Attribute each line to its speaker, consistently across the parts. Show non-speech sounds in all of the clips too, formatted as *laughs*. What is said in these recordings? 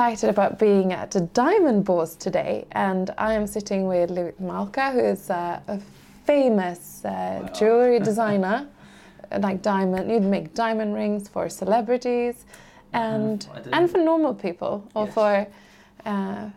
Speaker 1: Excited about being at the Diamond Bourse today, and I am sitting with Louis Malka, who is uh, a famous uh, jewelry designer, *laughs* like diamond. You'd make diamond rings for celebrities, and
Speaker 2: I do.
Speaker 1: and for normal people, or
Speaker 2: Yes.
Speaker 1: for uh,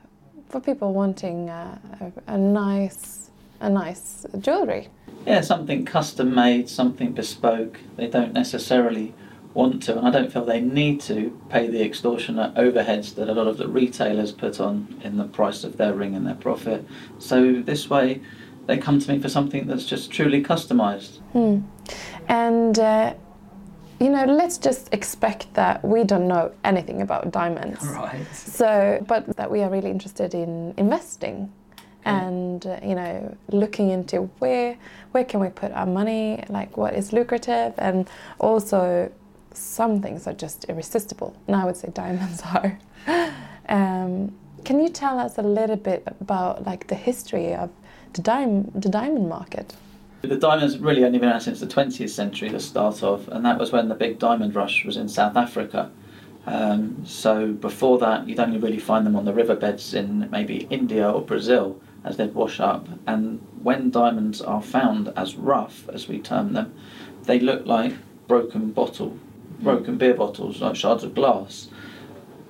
Speaker 1: for people wanting uh, a, a nice a nice jewelry.
Speaker 2: Yeah, something custom made, something bespoke. They don't necessarily want to, and I don't feel they need to pay the extortionate overheads that a lot of the retailers put on in the price of their ring and their profit. So this way, they come to me for something that's just truly customized.
Speaker 1: Hmm. And uh, you know, let's just expect that we don't know anything about diamonds.
Speaker 2: Right.
Speaker 1: So, but that we are really interested in investing and uh, you know looking into where where can we put our money, like what is lucrative, and also some things are just irresistible. And I would say diamonds *laughs* are. um, can you tell us a little bit about like the history of the diamond the diamond market?
Speaker 2: The diamond's really only been around since the 20th century, the start of, and that was when the big diamond rush was in South Africa. Um, so before that, you'd only really find them on the riverbeds in maybe India or Brazil as they'd wash up. And when diamonds are found as rough, as we term them, they look like broken bottle, broken beer bottles, like shards of glass.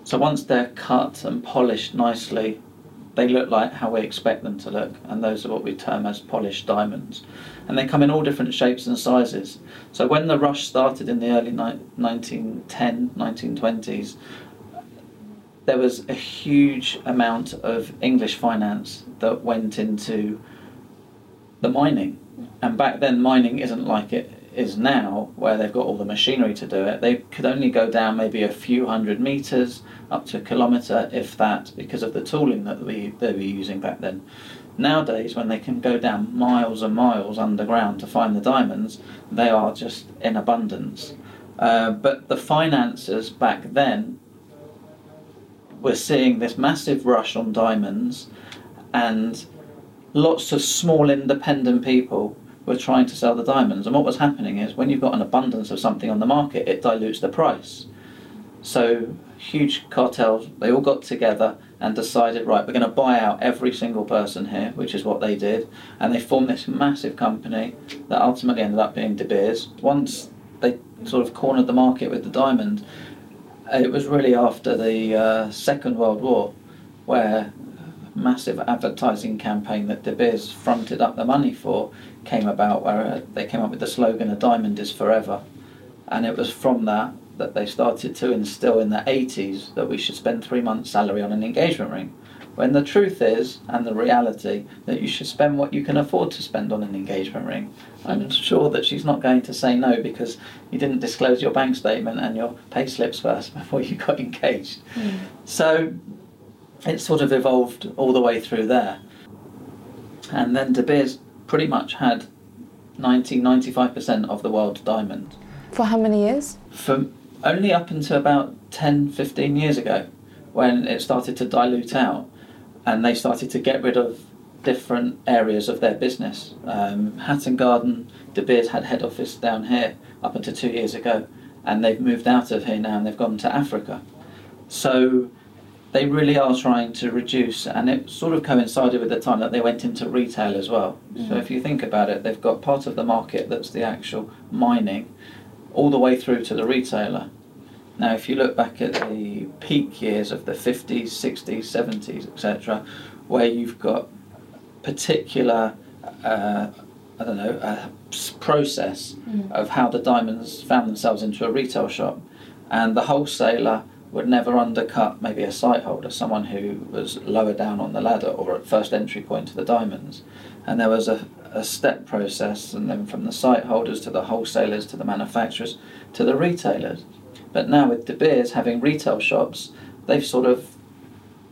Speaker 2: So once they're cut and polished nicely, they look like how we expect them to look, and those are what we term as polished diamonds. And they come in all different shapes and sizes. So when the rush started in the early ni- 1910, 1920s, there was a huge amount of English finance that went into the mining. And back then, mining isn't like it is now, where they've got all the machinery to do it. They could only go down maybe a few hundred meters, up to a kilometre, if that, because of the tooling that we, they were using back then. Nowadays, when they can go down miles and miles underground to find the diamonds, they are just in abundance. Uh, but the financiers back then were seeing this massive rush on diamonds, and lots of small independent people were trying to sell the diamonds. And what was happening is when you've got an abundance of something on the market, it dilutes the price. So huge cartels, they all got together and decided, right, we're going to buy out every single person here, which is what they did. And they formed this massive company that ultimately ended up being De Beers. Once they sort of cornered the market with the diamond, it was really after the uh, Second World War where massive advertising campaign that De Beers fronted up the money for came about where uh, they came up with the slogan a diamond is forever. And it was from that that they started to instill in the 80s that we should spend three months salary on an engagement ring when the truth is and the reality that you should spend what you can afford to spend on an engagement ring. I'm sure that she's not going to say no because you didn't disclose your bank statement and your pay slips first *laughs* before you got engaged. So it sort of evolved all the way through there. And then de beers pretty much had 90 95% of the world's diamond.
Speaker 1: For how many years?
Speaker 2: for only up until about 10 15 years ago when it started to dilute out and they started to get rid of different areas of their business. Um, hatton garden de beers had head office down here up until two years ago and they've moved out of here now and they've gone to africa. So they really are trying to reduce, and it sort of coincided with the time that they went into retail as well. So if you think about it, they've got part of the market that's the actual mining, all the way through to the retailer. Now, if you look back at the peak years of the 50s, 60s, 70s, etc., where you've got particular, uh, I don't know, uh, s- process of how the diamonds found themselves into a retail shop, and the wholesaler would never undercut maybe a site holder, someone who was lower down on the ladder or at first entry point to the diamonds. And there was a, a step process, and then from the site holders to the wholesalers to the manufacturers to the retailers. But now with De Beers having retail shops, they've sort of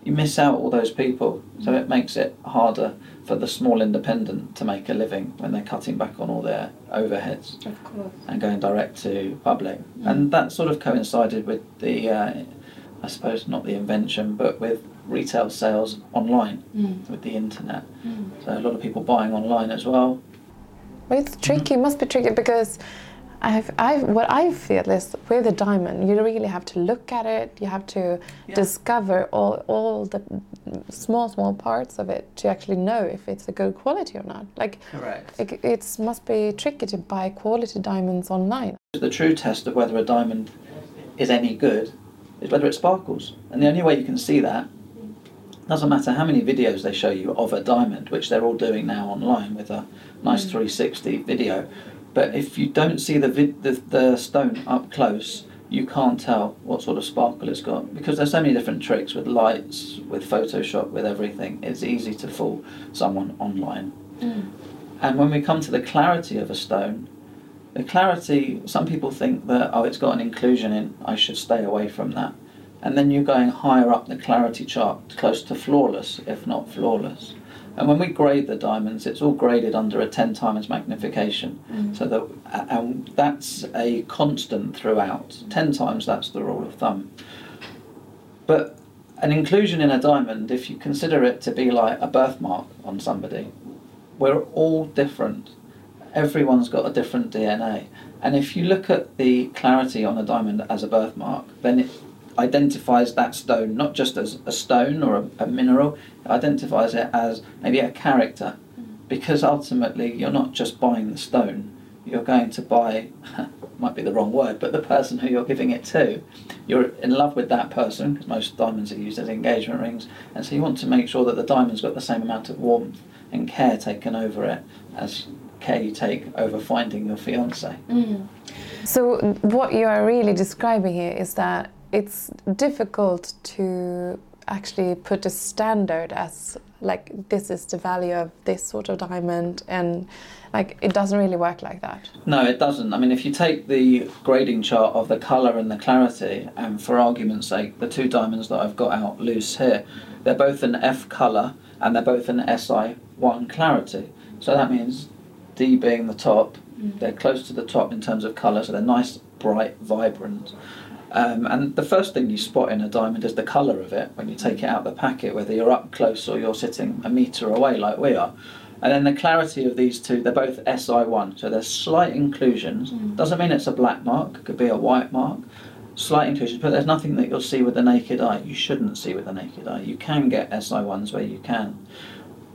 Speaker 2: you miss out all those people, so mm. it makes it harder for the small independent to make a living when they're cutting back on all their overheads
Speaker 1: Of course.
Speaker 2: and going direct to public. Mm. And that sort of coincided with the, uh, I suppose, not the invention, but with retail sales online mm. with the internet. So a lot of people buying online as well.
Speaker 1: But it's tricky. It must be tricky because I've, I've, what I feel is with a diamond, you really have to look at it. You have to
Speaker 2: Yeah.
Speaker 1: discover all, all the small, small parts of it to actually know if it's a good quality or not. Like,
Speaker 2: Correct.
Speaker 1: it, it's must be tricky to buy quality diamonds online.
Speaker 2: The true test of whether a diamond is any good is whether it sparkles. And the only way you can see that doesn't matter how many videos they show you of a diamond, which they're all doing now online with a nice mm. 360 video. But if you don't see the, vid- the the stone up close, you can't tell what sort of sparkle it's got because there's so many different tricks with lights, with Photoshop, with everything. It's easy to fool someone online. Mm. And when we come to the clarity of a stone, the clarity, some people think that, oh, it's got an inclusion in, I should stay away from that. And then you're going higher up the clarity chart, close to flawless, if not flawless. And when we grade the diamonds, it's all graded under a 10 times magnification. Mm. So that, and that's a constant throughout. 10 times, that's the rule of thumb. But an inclusion in a diamond, if you consider it to be like a birthmark on somebody, we're all different. Everyone's got a different DNA. And if you look at the clarity on a diamond as a birthmark, then it identifies that stone not just as a stone or a, a mineral, it identifies it as maybe a character. Mm. Because ultimately, you're not just buying the stone, you're going to buy, *laughs* might be the wrong word, but the person who you're giving it to. You're in love with that person, because most diamonds are used as engagement rings, and so you want to make sure that the diamond's got the same amount of warmth and care taken over it as care you take over finding your fiance. Mm.
Speaker 1: So what you are really describing here is that it's difficult to actually put a standard as like this is the value of this sort of diamond and like it doesn't really work like that.
Speaker 2: No, it doesn't. I mean, if you take the grading chart of the colour and the clarity, and for argument's sake, the two diamonds that I've got out loose here, they're both an F colour and they're both an SI1 clarity. So that means D being the top, mm. they're close to the top in terms of colour, so they're nice, bright, vibrant. Um, and the first thing you spot in a diamond is the colour of it when you take it out of the packet, whether you're up close or you're sitting a metre away like we are. And then the clarity of these two, they're both SI1, so there's slight inclusions. Doesn't mean it's a black mark, it could be a white mark. Slight inclusions, but there's nothing that you'll see with the naked eye. You shouldn't see with the naked eye. You can get SI1s where you can.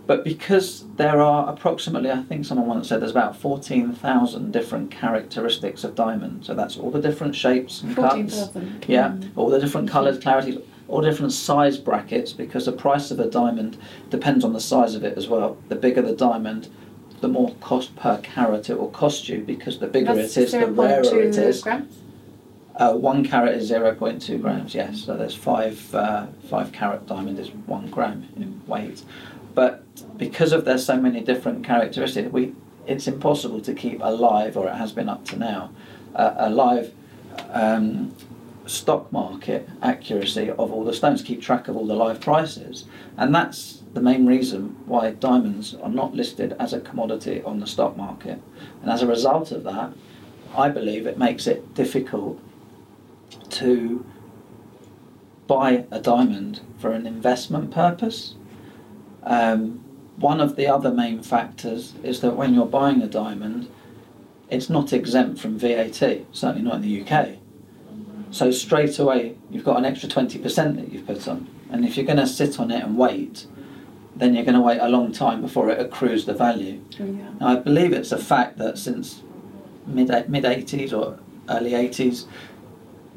Speaker 2: But because there are approximately, I think someone once said there's about 14,000 different characteristics of diamond. So that's all the different shapes and cuts. Yeah, all the different colours, clarities, all different size brackets because the price of a diamond depends on the size of it as well. The bigger the diamond, the more cost per carat it will cost you because the bigger it is, the rarer it is.
Speaker 1: grams.
Speaker 2: Uh, one carat is 0.2 grams, yes. So there's five, uh, five carat diamond is one gram in weight. But because of there's so many different characteristics, we, it's impossible to keep alive, or it has been up to now, uh, a live um, stock market accuracy of all the stones, keep track of all the live prices. And that's the main reason why diamonds are not listed as a commodity on the stock market. And as a result of that, I believe it makes it difficult to buy a diamond for an investment purpose. Um, one of the other main factors is that when you're buying a diamond, it's not exempt from VAT, certainly not in the UK. So straight away, you've got an extra 20% that you've put on. And if you're going to sit on it and wait, then you're going to wait a long time before it accrues the value.
Speaker 1: Yeah.
Speaker 2: Now, I believe it's a fact that since mid mid 80s or early 80s,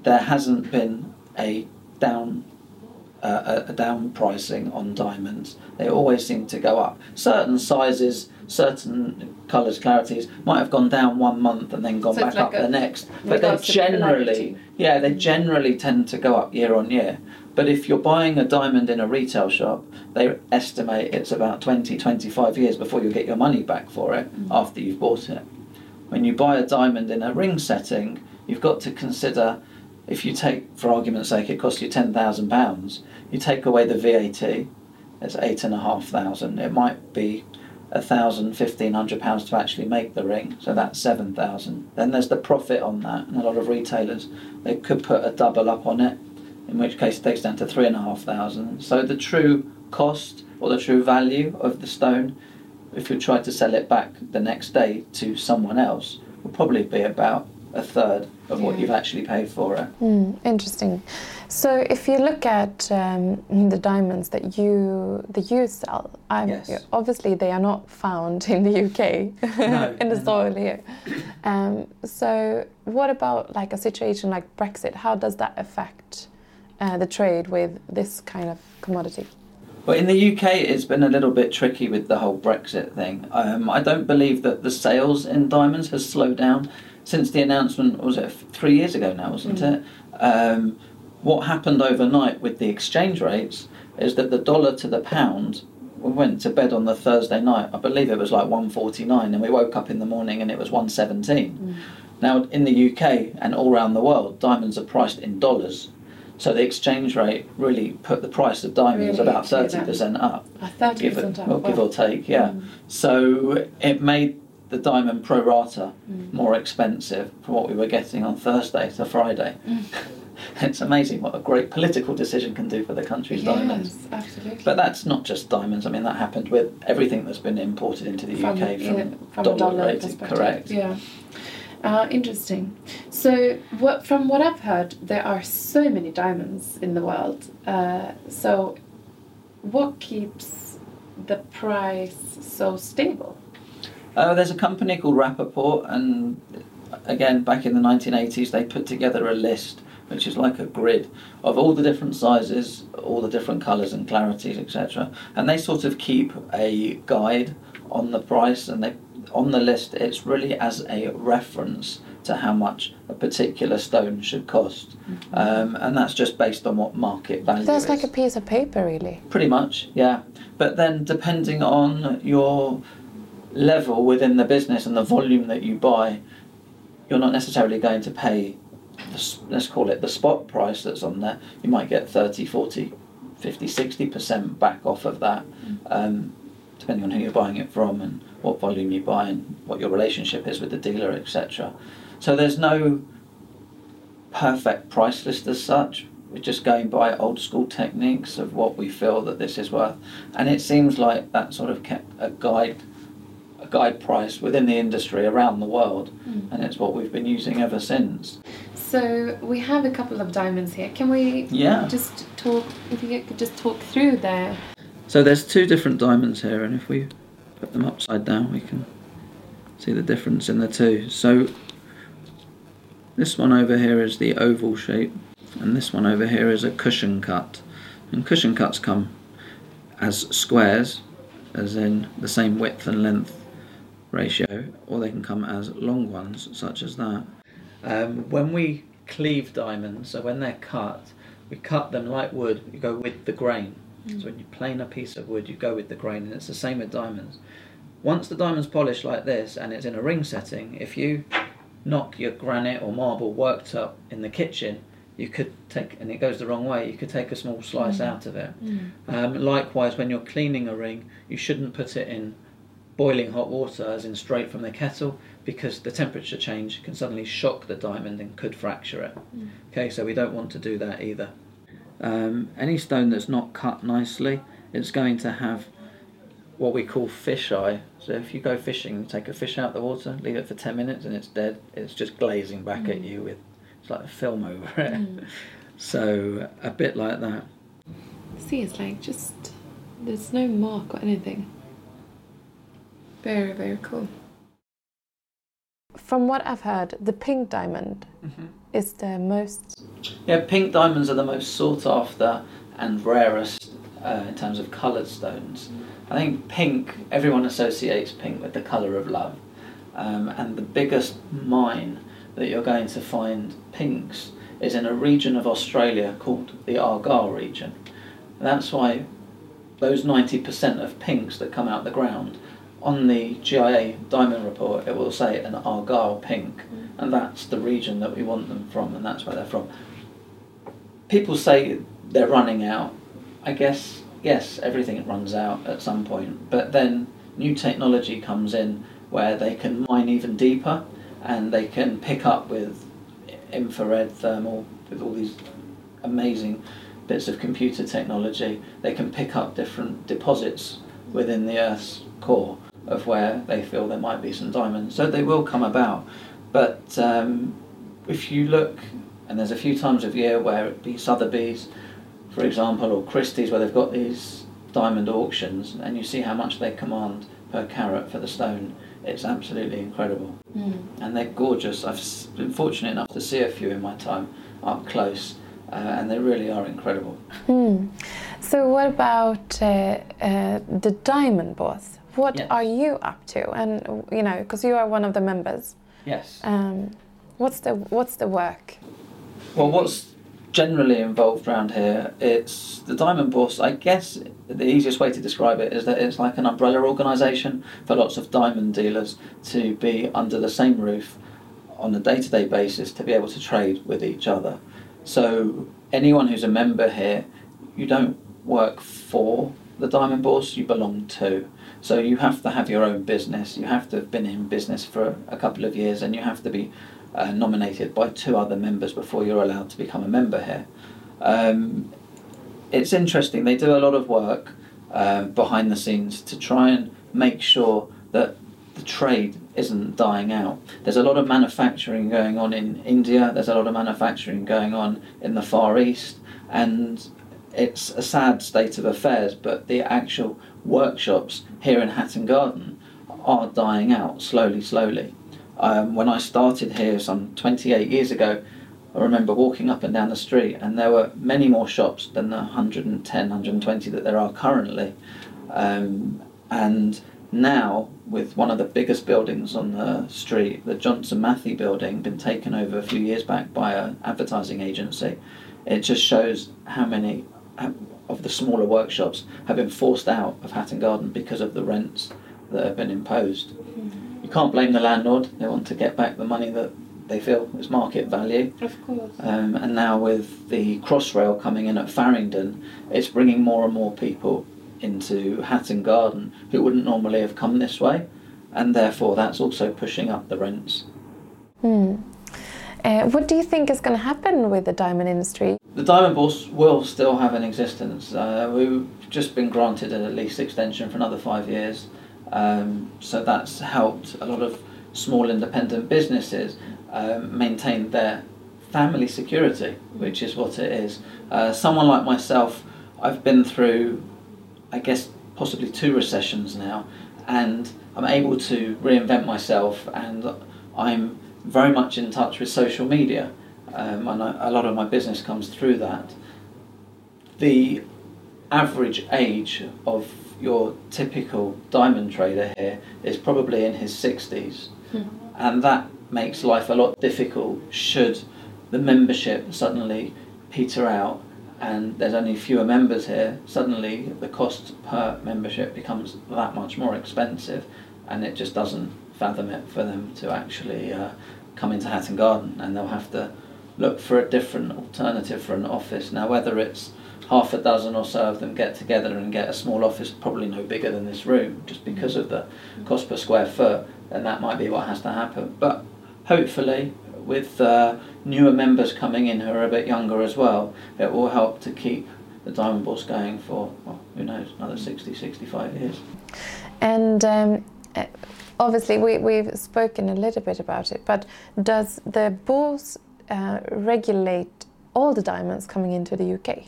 Speaker 2: there hasn't been a down uh, a, a down pricing on diamonds. They always seem to go up. Certain sizes, certain colours, clarities might have gone down one month and then gone
Speaker 1: So
Speaker 2: back
Speaker 1: like
Speaker 2: up the next. But they generally, yeah, they generally tend to go up year on year. But if you're buying a diamond in a retail shop, they estimate it's about 20, 25 years before you get your money back for it after you've bought it. When you buy a diamond in a ring setting, you've got to consider if you take, for argument's sake, it costs you £10,000, you take away the VAT, it's eight and a half thousand. It might be a thousand, fifteen hundred pounds to actually make the ring, so that's seven thousand. Then there's the profit on that, and a lot of retailers they could put a double up on it, in which case it takes down to three and a half thousand. So the true cost or the true value of the stone, if you try to sell it back the next day to someone else, will probably be about a third of what you've actually paid for it.
Speaker 1: Hmm, interesting. So if you look at um, the diamonds that you that you sell, I'm,
Speaker 2: Yes.
Speaker 1: obviously they are not found in the UK
Speaker 2: No, *laughs*
Speaker 1: in the soil here. Um, so what about like a situation like Brexit? How does that affect uh, the trade with this kind of commodity?
Speaker 2: But in the UK, it's been a little bit tricky with the whole Brexit thing. Um, I don't believe that the sales in diamonds has slowed down since the announcement. Was it three years ago now? Wasn't
Speaker 1: Mm.
Speaker 2: it? Um, what happened overnight with the exchange rates is that the dollar to the pound. We went to bed on the Thursday night. I believe it was like 149, and we woke up in the morning and it was 117. Now, in the UK and all around the world, diamonds are priced in dollars. So the exchange rate really put the price of diamonds
Speaker 1: Really
Speaker 2: about
Speaker 1: to that.
Speaker 2: thirty percent up,
Speaker 1: Thirty
Speaker 2: give, it,
Speaker 1: percent
Speaker 2: well, give or take, yeah.
Speaker 1: Mm.
Speaker 2: So it made the diamond pro rata
Speaker 1: Mm.
Speaker 2: more expensive for what we were getting on Thursday to Friday.
Speaker 1: Mm. *laughs*
Speaker 2: it's amazing what a great political decision can do for the country's diamonds.
Speaker 1: Absolutely.
Speaker 2: But that's not just diamonds. I mean, that happened with everything that's been imported into the
Speaker 1: from,
Speaker 2: UK from,
Speaker 1: yeah, from
Speaker 2: dollar
Speaker 1: dollar
Speaker 2: rated, correct.
Speaker 1: Yeah. Uh, interesting. So, what from what I've heard, there are so many diamonds in the world. Uh, so, what keeps the price so stable?
Speaker 2: Uh, there's a company called Rapaport, and again, back in the 1980s, they put together a list which is like a grid of all the different sizes, all the different colours and clarities, etc. And they sort of keep a guide on the price, and they on the list. It's really as a reference to how much a particular stone should cost, um, and that's just based on what market value.
Speaker 1: That's
Speaker 2: is.
Speaker 1: like a piece of paper, really.
Speaker 2: Pretty much, yeah. But then, depending on your level within the business and the volume that you buy, you're not necessarily going to pay, the, let's call it the spot price that's on there. You might get 30, 40, 50, 60% back off of that, um, depending on who you're buying it from and what volume you buy and what your relationship is with the dealer, etc. So there's no perfect price list as such. We're just going by old school techniques of what we feel that this is worth, and it seems like that sort of kept a guide, a guide price within the industry around the world, hmm. and it's what we've been using ever since.
Speaker 1: So we have a couple of diamonds here. Can we
Speaker 2: Yeah.
Speaker 1: just talk? If you could just talk through there.
Speaker 2: So there's two different diamonds here, and if we put them upside down, we can see the difference in the two. So this one over here is the oval shape, and this one over here is a cushion cut. And cushion cuts come as squares, as in the same width and length ratio, or they can come as long ones, such as that. Um, when we cleave diamonds, so when they're cut, we cut them like wood, you go with the grain. So when you plane a piece of wood, you go with the grain, and it's the same with diamonds. Once the diamond's polished like this and it's in a ring setting, if you knock your granite or marble worked up in the kitchen, you could take, and it goes the wrong way, you could take a small slice out of it. Um, likewise, when you're cleaning a ring, you shouldn't put it in boiling hot water, as in straight from the kettle, because the temperature change can suddenly shock the diamond and could fracture it. Mm. Okay, so we don't want to do that either. Um, any stone that's not cut nicely, it's going to have what we call fish eye. So if you go fishing, you take a fish out of the water, leave it for 10 minutes and it's dead, it's just glazing back at mm. you with, it's like a film over it. Mm. *laughs* So a bit like that.
Speaker 1: See, it's like just there's no mark or anything. Very, very cool. From what I've heard, the pink diamond is the most.
Speaker 2: Yeah, pink diamonds are the most sought after and rarest uh, in terms of coloured stones. I think pink, everyone associates pink with the colour of love. Um, and the biggest mine that you're going to find pinks is in a region of Australia called the Argyle region. And that's why those 90% of pinks that come out the ground, on the GIA diamond report, it will say an Argyle pink, mm. and that's the region that we want them from, and that's where they're from. People say they're running out. I guess, yes, everything runs out at some point, but then new technology comes in where they can mine even deeper and they can pick up with infrared thermal, with all these amazing bits of computer technology. They can pick up different deposits within the Earth's core of where they feel there might be some diamonds. So they will come about. But um, if you look, and there's a few times of year where it be Sotheby's, for example, or Christie's, where they've got these diamond auctions, and you see how much they command per carat for the stone. It's absolutely incredible,
Speaker 1: Mm.
Speaker 2: and they're gorgeous. I've been fortunate enough to see a few in my time up close, uh, and they really are incredible.
Speaker 1: Hmm. So, what about uh, uh, the Diamond Bourse? What are you up to? And you know, because you are one of the members,
Speaker 2: Yes.
Speaker 1: um, what's the what's the work?
Speaker 2: Well, what's generally involved around here, it's the Diamond Bourse. I guess the easiest way to describe it is that it's like an umbrella organisation for lots of diamond dealers to be under the same roof on a day to day basis to be able to trade with each other. So, anyone who's a member here, you don't work for the Diamond Bourse, you belong to. So, you have to have your own business, you have to have been in business for a couple of years, and you have to be uh, nominated by two other members before you're allowed to become a member here. Um, it's interesting, they do a lot of work um, behind the scenes to try and make sure that the trade isn't dying out. There's a lot of manufacturing going on in India, there's a lot of manufacturing going on in the Far East, and it's a sad state of affairs, but the actual workshops here in Hatton Garden are dying out slowly, slowly. Um, when I started here some 28 years ago, I remember walking up and down the street, and there were many more shops than the 110, 120 that there are currently. Um, and now, with one of the biggest buildings on the street, the Johnson Matthey building, been taken over a few years back by an advertising agency, it just shows how many of the smaller workshops have been forced out of Hatton Garden because of the rents that have been imposed. You can't blame the landlord, they want to get back the money that they feel is market value.
Speaker 1: Of course.
Speaker 2: Um, and now with the Crossrail coming in at Farringdon, it's bringing more and more people into Hatton Garden who wouldn't normally have come this way, and therefore that's also pushing up the rents.
Speaker 1: Hmm. Uh, what do you think is going to happen with the diamond industry?
Speaker 2: The Diamond Bourse will still have an existence. Uh, we've just been granted a lease extension for another five years, um, so that's helped a lot of small independent businesses um, maintain their family security, which is what it is. Uh, someone like myself, I've been through, I guess, possibly two recessions now, and I'm able to reinvent myself, and I'm very much in touch with social media, um, and a lot of my business comes through that. The average age of your typical diamond trader here is probably in his 60s, and that makes life a lot difficult should the membership suddenly peter out and there's only fewer members here, suddenly the cost per membership becomes that much more expensive and it just doesn't fathom it for them to actually uh, come into Hatton Garden and they'll have to look for a different alternative for an office. Now, whether it's half a dozen or so of them get together and get a small office, probably no bigger than this room, just because of the cost per square foot, then that might be what has to happen. But hopefully, with uh, newer members coming in who are a bit younger as well, it will help to keep the Diamond Bourse going for, well, who knows, another 60, 65 years.
Speaker 1: And um, obviously, we, we've spoken a little bit about it, but does the bourse uh, regulate all the diamonds coming into the UK?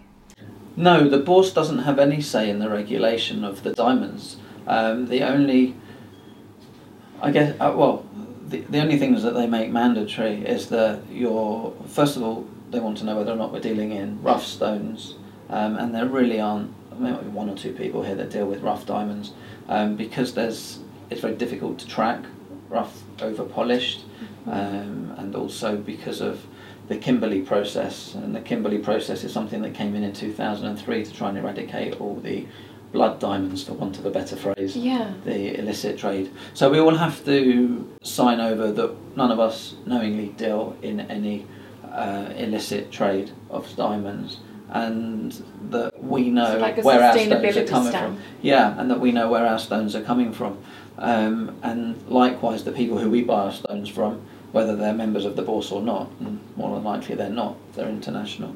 Speaker 2: No, the bourse doesn't have any say in the regulation of the diamonds. Um, the only, I guess, uh, well, the, the only things that they make mandatory is that you're, first of all, they want to know whether or not we're dealing in rough stones, um, and there really aren't, maybe one or two people here that deal with rough diamonds, um, because there's, it's very difficult to track rough over polished, um, and also because of the Kimberley process, and the Kimberley process is something that came in in 2003 to try and eradicate all the blood diamonds, for want of a better phrase,
Speaker 1: Yeah.
Speaker 2: the illicit trade. So we all have to sign over that none of us knowingly deal in any uh, illicit trade of diamonds, and that we know
Speaker 1: So like
Speaker 2: where our stones are coming
Speaker 1: stamp.
Speaker 2: from. Yeah, and that we know where our stones are coming from. Um, and likewise, the people who we buy our stones from, whether they're members of the bourse or not, and more than likely they're not, they're international,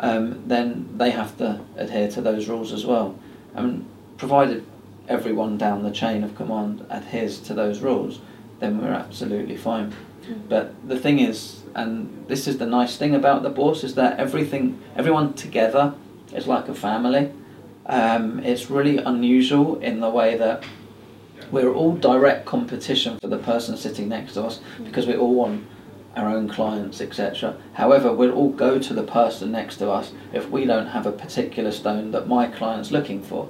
Speaker 2: um, then they have to adhere to those rules as well. And provided everyone down the chain of command adheres to those rules, then we're absolutely fine. But the thing is, and this is the nice thing about the Bourse, is that everything, everyone together is like a family. Um, it's really unusual in the way that we're all direct competition for the person sitting next to us mm. because we all want our own clients, etc. However, we'll all go to the person next to us if we don't have a particular stone that my client's looking for.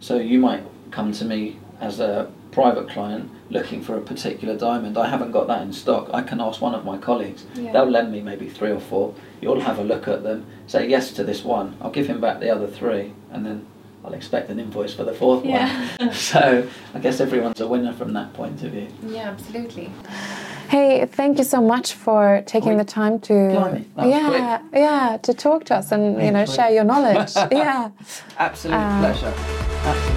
Speaker 2: So you might come to me as a private client looking for a particular diamond. I haven't got that in stock. I can ask one of my colleagues.
Speaker 1: Yeah.
Speaker 2: They'll lend me maybe three or four. You'll have a look at them, say yes to this one. I'll give him back the other three, and then I'll expect an invoice for the fourth
Speaker 1: Yeah.
Speaker 2: one. *laughs* so I guess everyone's a winner from that point of view.
Speaker 1: Yeah, absolutely. Hey, thank you so much for taking
Speaker 2: Oi.
Speaker 1: the time to
Speaker 2: Blimey, that was
Speaker 1: yeah, yeah, to talk to us and you know
Speaker 2: Thanks,
Speaker 1: share your knowledge. *laughs* yeah.
Speaker 2: Absolute
Speaker 1: uh,
Speaker 2: pleasure. Absolute pleasure.